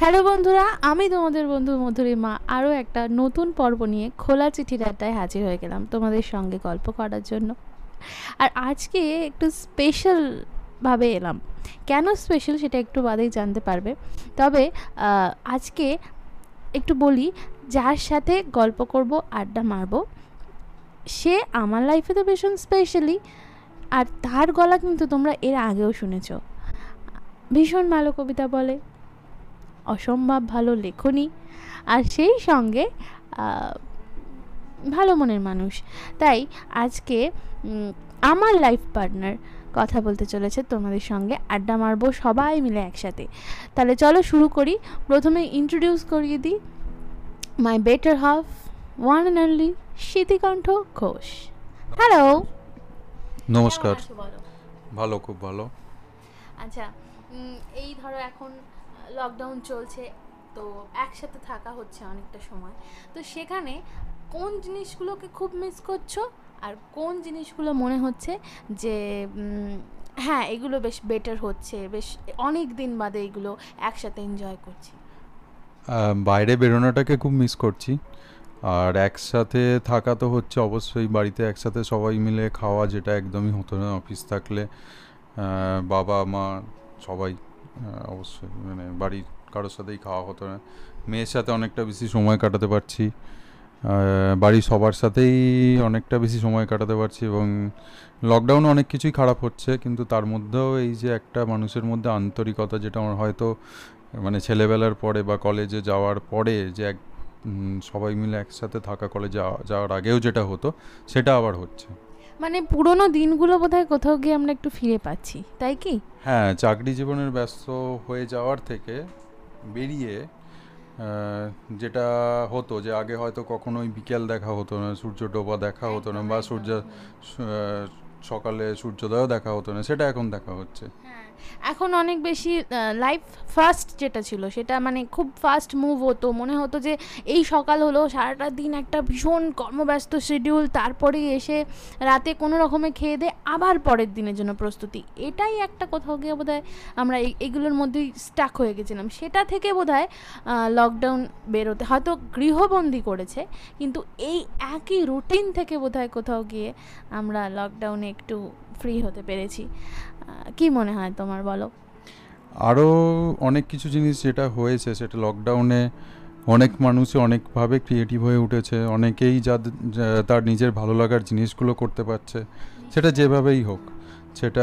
Hello বন্ধুরা, আমি তোমাদের বন্ধু মধুরিমা। আরও একটা নতুন পর্ব নিয়ে খোলা চিঠির আড্ডায় হাজির হয়ে গেলাম তোমাদের সঙ্গে গল্প করার জন্য। আর আজকে একটু স্পেশাল ভাবে এলাম। কেন স্পেশাল সেটা একটু বাদেই জানতে পারবে। তবে আজকে একটু বলি, যার সাথে গল্প করব, আড্ডা মারবো, সে আমার লাইফে তো ভীষণ স্পেশালি আর তার গলা কিন্তু তোমরা এর আগেও শুনেছ। ভীষণ ভালো কবিতা বলে। অসম্ভব ভালো লেখনী আর সেই সঙ্গে ভালো মনের মানুষ। তাই আজকে আমার লাইফ পার্টনার কথা বলতে চলেছে তোমাদের সঙ্গে আড্ডা মারবো সবাই মিলে একসাথে। তাহলে চলো শুরু করি। প্রথমে ইন্ট্রোডিউস করিয়ে দিই। My better half one and only Smritikantha Ghosh hello নমস্কার। ভালো খুব ভালো। আচ্ছা এই ধরো এখন লকডাউন চলছে, তো একসাথে থাকা হচ্ছে অনেকটা সময়। তো সেখানে কোন জিনিসগুলোকে খুব মিস করছ? আর কোন জিনিসগুলো মনে হচ্ছে যে হ্যাঁ এগুলো বেশ বেটার হচ্ছে, বেশ অনেক দিন বাদে এগুলো একসাথে এনজয় করছি? বাইরে বেরোনোটাকে খুব মিস করছি। আর একসাথে থাকা তো হচ্ছে অবশ্যই, বাড়িতে একসাথে সবাই মিলে খাওয়া যেটা একদমই হতো না, অফিস থাকলে বাবা, মা, সবাই। অবশ্যই মানে বাড়ির কারোর সাথেই খাওয়া হতো না। মেয়ের সাথে অনেকটা বেশি সময় কাটাতে পারছি। বাড়ির সবার সাথেই অনেকটা বেশি সময় কাটাতে পারছি এবং লকডাউনে অনেক কিছুই খারাপ হচ্ছে, কিন্তু তার মধ্যেও এই যে একটা মানুষের মধ্যে আন্তরিকতা যেটা আমার হয়তো মানে ছেলেবেলার পরে বা কলেজে যাওয়ার পরে যে এক সবাই মিলে একসাথে থাকা কলেজে যাওয়ার আগেও যেটা হতো, সেটা আবার হচ্ছে। মানে পুরনো দিনগুলো বোধহয় কোথাও গিয়ে আমরা একটু ফিরে পাচ্ছি তাই কি? হ্যাঁ চাকরি জীবনের ব্যস্ত হয়ে যাওয়ার থেকে বেরিয়ে যেটা হতো যে আগে হয়তো কখনোই বিকেল দেখা হতো না সূর্য ডোবা দেখা হতো না বা সূর্য সকালে সূর্যোদয়ও দেখা হতো না সেটা এখন দেখা হচ্ছে। হ্যাঁ এখন অনেক বেশি লাইফ ফাস্ট যেটা ছিল, সেটা মানে খুব ফাস্ট মুভ হতো। মনে হতো যে এই সকাল হলো, সারাটা দিন একটা ভীষণ কর্মব্যস্ত শিডিউল তারপরে এসে রাতে কোনো রকমে খেয়ে দে আবার পরের দিনের জন্য প্রস্তুতি। এটাই একটা কোথাও গিয়ে বোধ আমরা এগুলোর মধ্যেই স্টাক হয়ে গেছিলাম। সেটা থেকে বোধ হয় লকডাউন বেরোতে হয়তো গৃহবন্দী করেছে, কিন্তু এই একই রুটিন থেকে বোধ কোথাও গিয়ে আমরা লকডাউনে একটু ফ্রি হতে পেরেছি। কি মনে হয় তোমার বলো? আরও অনেক কিছু জিনিস যেটা হয়েছে সেটা লকডাউনে অনেক মানুষই অনেকভাবে ক্রিয়েটিভ হয়ে উঠেছে। অনেকেই যা- তার নিজের ভালো লাগার জিনিসগুলো করতে পারছে। সেটা যেভাবেই হোক সেটা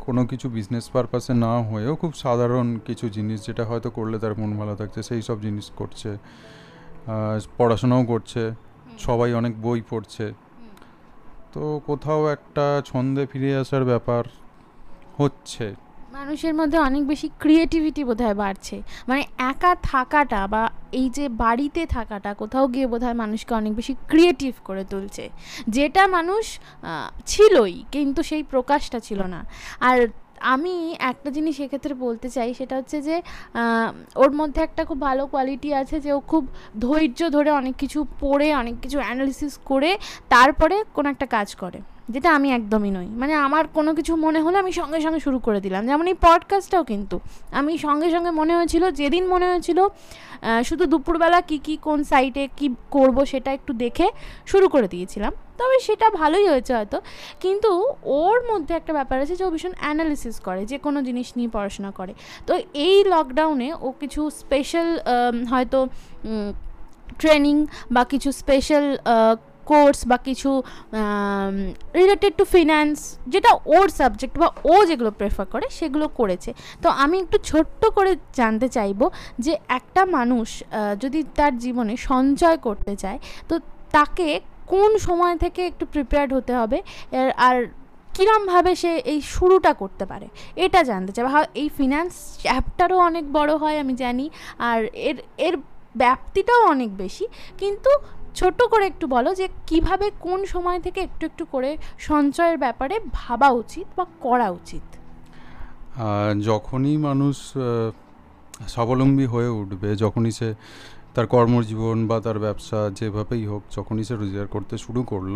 কোনো কিছু বিজনেস পারপাসে না হয়েও খুব সাধারণ কিছু জিনিস যেটা হয়তো করলে তার মন ভালো থাকছে সেই সব জিনিস করছে। পড়াশোনাও করছে সবাই অনেক বই পড়ছে। তো কোথাও একটা ছন্দে ফিরে আসার ব্যাপার হচ্ছে। মানুষের মধ্যে অনেক বেশি ক্রিয়েটিভিটি বোধহয় বাড়ছে। মানে একা থাকাটা বা এই যে বাড়িতে থাকাটা কোথাও গিয়ে বোধহয় মানুষকে অনেক বেশি ক্রিয়েটিভ করে তুলছে। যেটা মানুষ ছিলই, কিন্তু সেই প্রকাশটা ছিল না। আর আমি একটা জিনিস এক্ষেত্রে বলতে চাই, সেটা হচ্ছে যে ওর মধ্যে একটা খুব ভালো কোয়ালিটি আছে যে, ও খুব ধৈর্য ধরে অনেক কিছু পড়ে, অনেক কিছু অ্যানালিসিস করে, তারপরে কোনো একটা কাজ করে। যেটা আমি একদমই নই। মানে আমার কোনো কিছু মনে হলে আমি সঙ্গে সঙ্গে শুরু করে দিলাম। যেমন এই পডকাস্টটাও কিন্তু। আমি সঙ্গে সঙ্গে মনে হয়েছিল, যেদিন মনে হয়েছিল শুধু দুপুরবেলা কি কি, কোন সাইটে কি করব সেটা একটু দেখে শুরু করে দিয়েছিলাম। তবে সেটা ভালোই হয়েছে হয়তো। কিন্তু ওর মধ্যে একটা ব্যাপার আছে যে ও ভীষণ অ্যানালিসিস করে, যে কোনো জিনিস নিয়ে পড়াশোনা করে। তো এই লকডাউনে ও কিছু স্পেশাল হয়তো ট্রেনিং বা কিছু স্পেশাল কোর্স বা কিছু রিলেটেড টু ফিন্যান্স যেটা ওর সাবজেক্ট বা ও যেগুলো প্রেফার করে সেগুলো করেছে। তো আমি একটু ছোট্ট করে জানতে চাইব যে একটা মানুষ যদি তার জীবনে সঞ্চয় করতে চায়, তো তাকে কোন সময় থেকে একটু প্রিপেয়ার্ড হতে হবে? আর কিরমভাবে সে এই শুরুটা করতে পারে? এটা জানতে চাই এই ফিনান্স চ্যাপ্টারও অনেক বড় হয়, আমি জানি, আর এর এর ব্যাপ্তিটাও অনেক বেশি, কিন্তু ছোট্ট করে একটু বলো যে কীভাবে কোন সময় থেকে একটু একটু করে সঞ্চয়ের ব্যাপারে ভাবা উচিত বা করা উচিত? যখনই মানুষ স্বাবলম্বী হয়ে উঠবে, যখনই সে তার কর্মজীবন বা তার ব্যবসা যেভাবেই হোক, যখনই সে রোজগার করতে শুরু করল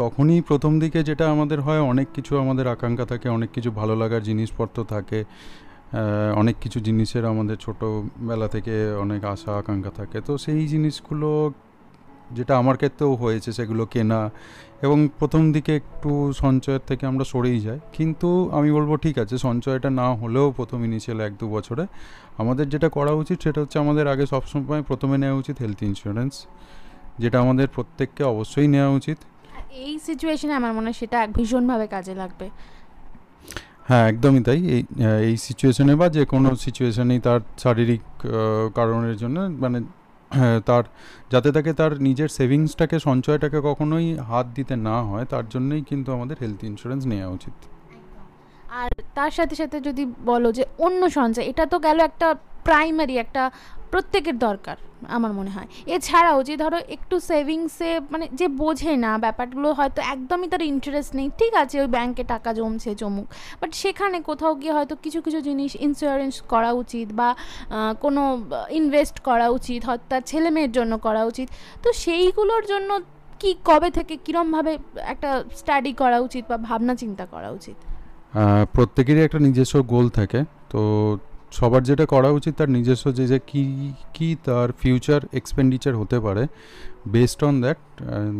তখনই প্রথম দিকে যেটা আমাদের হয়, অনেক কিছু আমাদের আকাঙ্ক্ষা থাকে, অনেক কিছু ভালো লাগার জিনিসপত্র থাকে অনেক কিছু জিনিসের আমাদের ছোটোবেলা থেকে অনেক আশা, আকাঙ্ক্ষা থাকে। তো সেই জিনিসগুলো যেটা আমার ক্ষেত্রেও হয়েছে সেগুলো কেনা এবং প্রথম দিকে একটু সঞ্চয়ের থেকে আমরা সরেই যাই। কিন্তু আমি বলব ঠিক আছে, সঞ্চয়টা না হলেও প্রথম ইনিশিয়াল এক, দু বছরে আমাদের যেটা করা উচিত সেটা হচ্ছে আমাদের আগে সবসময় প্রথমে নেওয়া উচিত হেলথ ইন্স্যুরেন্স যেটা আমাদের প্রত্যেককে অবশ্যই নেওয়া উচিত। এই সিচুয়েশনে আমার মনে হয় সেটা ভীষণভাবে কাজে লাগবে। হ্যাঁ একদমই তাই। এই এই সিচুয়েশনে বা যে কোনো সিচুয়েশনেই তার শারীরিক কারণের জন্য মানে হ্যাঁ, তার যাতে তাকে তার নিজের সেভিংসটাকে সঞ্চয়টাকে কখনোই হাত দিতে না হয় তার জন্যই কিন্তু আমাদের হেলথ ইন্স্যুরেন্স নেওয়া উচিত। আর তার সাথে সাথে যদি বলো যে অন্য সঞ্চয় এটা তো গেল একটা প্রাইমারি একটা প্রত্যেকের দরকার, আমার মনে হয়। এছাড়াও যে ধরো একটু সেভিংসে মানে যে বোঝে না ব্যাপারগুলো, হয়তো একদমই তার ইন্টারেস্ট নেই, ঠিক আছে, ওই ব্যাংকে টাকা জমছে, জমুক। বাট সেখানে কোথাও গিয়ে হয়তো কিছু কিছু জিনিস ইন্স্যুরেন্স করা উচিত বা কোনো ইনভেস্ট করা উচিত, হয়তো তার ছেলে মেয়ের জন্য করা উচিত। তো সেইগুলোর জন্য কি, কবে থেকে কীরমভাবে একটা স্টাডি করা উচিত বা ভাবনা চিন্তা করা উচিত? প্রত্যেকেরই একটা নিজস্ব গোল থাকে। তো সবার যেটা করা উচিত তার নিজস্ব যে যে কী কী তার ফিউচার এক্সপেন্ডিচার হতে পারে। বেসড অন দ্যাট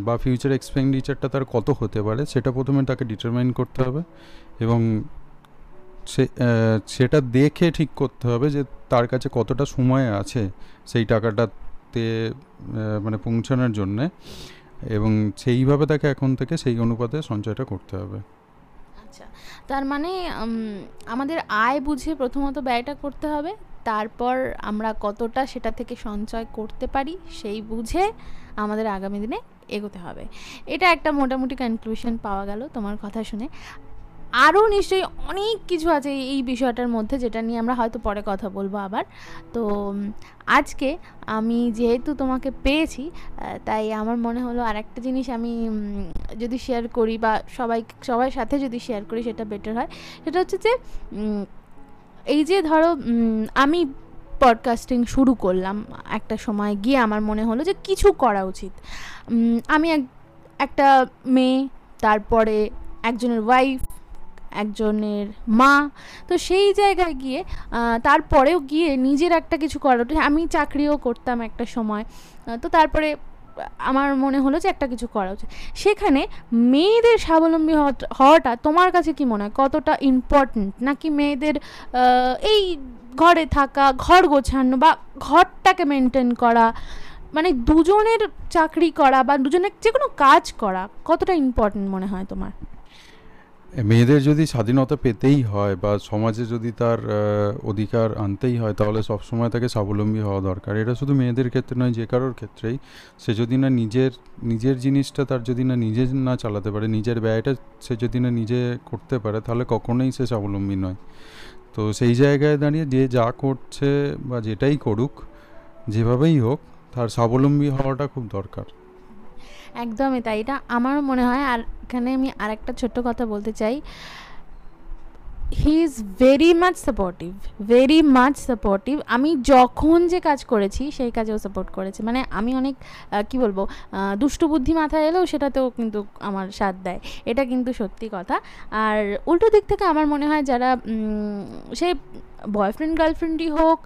বা ফিউচার এক্সপেন্ডিচারটা তার কত হতে পারে, সেটা প্রথমে তাকে ডিটারমাইন করতে হবে এবং সে সেটা দেখে ঠিক করতে হবে যে তার কাছে কতটা সময় আছে সেই টাকাটাতে মানে পৌঁছানোর জন্যে এবং সেইভাবে তাকে এখন থেকে সেই অনুপাতে সঞ্চয়টা করতে হবে। আচ্ছা। তার মানে আমাদের আয় বুঝে প্রথমত ব্যয়টা করতে হবে, তারপর আমরা কতটা সেটা থেকে সঞ্চয় করতে পারি সেই বুঝে আমাদের আগামী দিনে এগোতে হবে। এটা একটা মোটামুটি কনক্লুশন পাওয়া গেল তোমার কথা শুনে। আরও নিশ্চয়ই অনেক কিছু আছে এই বিষয়টার মধ্যে যেটা নিয়ে আমরা হয়তো পরে কথা বলব আবার। তো আজকে আমি যেহেতু তোমাকে পেয়েছি তাই আমার মনে হলো আর একটা জিনিস আমি যদি শেয়ার করি বা সবাই সবার সাথে যদি শেয়ার করি সেটা বেটার হয়। সেটা হচ্ছে যে এই যে ধরো আমি পডকাস্টিং শুরু করলাম একটা সময় গিয়ে আমার মনে হলো যে কিছু করা উচিত। আমি এক একটা মেয়ে, তারপরে একজনের ওয়াইফ একজনের মা। তো সেই জায়গায় গিয়ে তারপরেও গিয়ে নিজের একটা কিছু করা আমি চাকরিও করতাম একটা সময়। তো তারপরে আমার মনে হলো যে একটা কিছু করা উচিত। সেখানে মেয়েদের স্বাবলম্বী হওয়াটা তোমার কাছে কি মনে হয়? কতটা ইম্পর্ট্যান্ট নাকি মেয়েদের এই ঘরে থাকা, ঘর গোছানো বা ঘরটাকে মেনটেন করা মানে দুজনের চাকরি করা বা দুজনের যে কোনো কাজ করা, কতটা ইম্পর্ট্যান্ট মনে হয় তোমার? মেয়েদের যদি স্বাধীনতা পেতেই হয় বা সমাজে যদি তার অধিকার আনতেই হয়, তাহলে সবসময় তাকে স্বাবলম্বী হওয়া দরকার। এটা শুধু মেয়েদের ক্ষেত্রে নয়, যে কারোর ক্ষেত্রেই। সে যদি না নিজের নিজের জিনিসটা তার যদি না নিজে না চালাতে পারে, নিজের ব্যয়টা সে যদি না নিজে করতে পারে, তাহলে কখনোই সে স্বাবলম্বী নয়। তো সেই জায়গায় দাঁড়িয়ে যে যা করছে বা যেটাই করুক, যেভাবেই হোক, তার স্বাবলম্বী হওয়াটা খুব দরকার। একদমই তাই। এটা আমার মনে হয়, আর এখানে আমি আরেকটা ছোট্ট কথা বলতে চাই। He is very much supportive very much supportive আমি যখন যে কাজ করেছি, সেই কাজেও সাপোর্ট করেছে। মানে আমি অনেক কি বলব দুষ্টু বুদ্ধি মাথায় এলেও সেটাতেও কিন্তু আমার সাথ দেয়। এটা কিন্তু সত্যি কথা। আর উল্টো দিক থেকে আমার মনে হয় যারা সে বয়ফ্রেন্ড গার্লফ্রেন্ডই হোক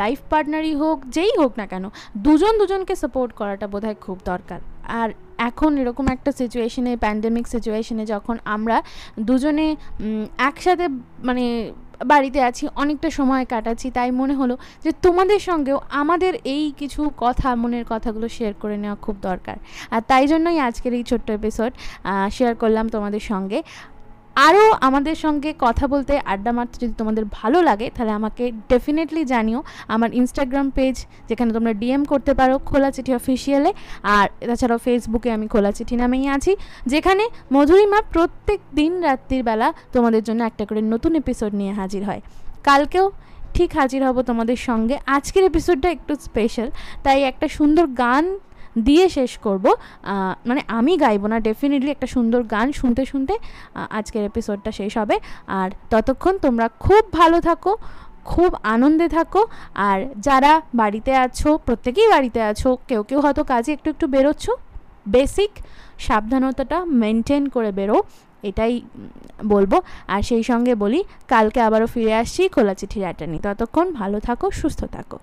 লাইফ পার্টনারই হোক, যেই হোক না কেন, দুজন দুজনকে সাপোর্ট করাটা বোধহয় খুব দরকার। আর এখন এরকম একটা সিচুয়েশনে প্যান্ডেমিক সিচুয়েশনে যখন আমরা দুজনে একসাথে মানে বাড়িতে আছি, অনেকটা সময় কাটাচ্ছি, তাই মনে হলো যে তোমাদের সঙ্গেও আমাদের এই কিছু কথা, মনের কথাগুলো শেয়ার করে নেওয়া খুব দরকার। আর তাই জন্যই আজকের এই ছোট্ট এপিসোড শেয়ার করলাম তোমাদের সঙ্গে। আরও আমাদের সঙ্গে কথা বলতে আড্ডা মারতে যদি তোমাদের ভালো লাগে, তাহলে আমাকে ডেফিনেটলি জানিও। আমার ইনস্টাগ্রাম পেজ যেখানে তোমরা ডিএম করতে পারো খোলা চিঠি অফিসিয়ালে আর তাছাড়াও ফেসবুকে আমি খোলা চিঠি নামেই আছি। যেখানে মধুরিমা প্রত্যেক দিন রাত্রির বেলা তোমাদের জন্য একটা করে নতুন এপিসোড নিয়ে হাজির হয়। কালকেও ঠিক হাজির হব তোমাদের সঙ্গে। আজকের এপিসোডটা একটু স্পেশাল তাই একটা সুন্দর গান দিয়ে শেষ করব। মানে আমি গাইবো না ডেফিনেটলি একটা সুন্দর গান শুনতে শুনতে আজকের এপিসোডটা শেষ হবে। আর ততক্ষণ তোমরা খুব ভালো থাকো, খুব আনন্দে থাকো। আর যারা বাড়িতে আছো, প্রত্যেকেই বাড়িতে আছো, কেউ কেউ হয়তো কাজে একটু একটু বেরোচ্ছ বেসিক সাবধানতাটা মেনটেন করে বেরো, এটাই বলব। আর সেই সঙ্গে বলি, কালকে আবারও ফিরে আসছি খোলা চিঠির আটা নিয়ে ততক্ষণ ভালো থাকো, সুস্থ থাকো।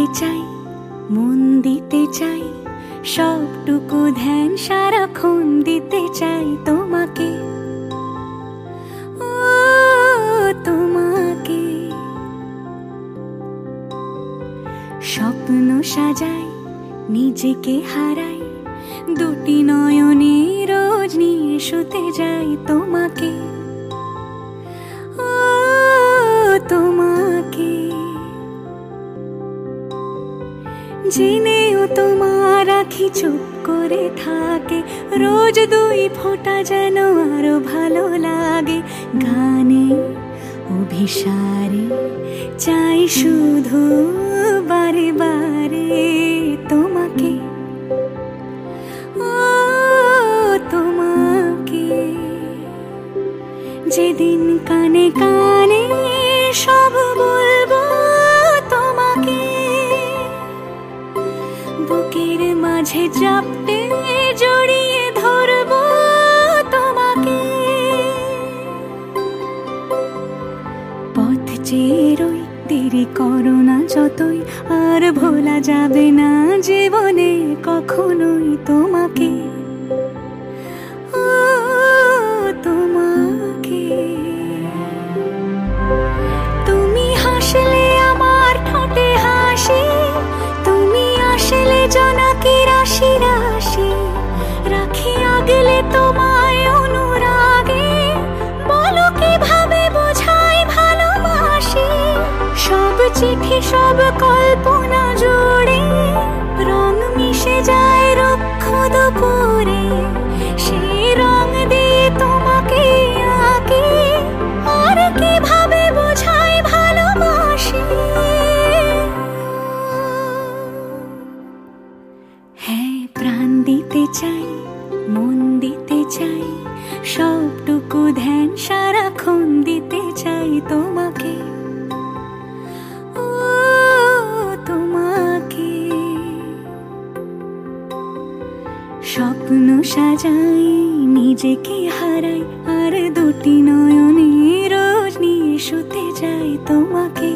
দিতে চাই, মন দিতে চাই, সবটুকু ধ্যান সারাক্ষণ দিতে চাই তোমাকে। তোমাকে। স্বপ্ন সাজাই, নিজেকে হারাই, দুটি নয়নে রোজ নিয়ে শুতে যাই তোমাকে। আখি চুপ করে থাকে। রোজ দুই ফোঁটা যেন আরও ভালো লাগে। গানে, অভিসারে, চাই শুধু বারে বারে তোমাকে। ও, তোমাকে। যেদিন কানে কানে সব মাঝে চাপতে জড়িয়ে ধরব তোমাকে। পথ চেরই, দেরি করো না যতই, আর ভোলা যাবে না জীবনে কখনোই তোমাকে। স্বপ্ন সাজাই নিজেকে হারাই আর দুটি নয়নে রোজ নিয়ে শুতে যাই তোমাকে।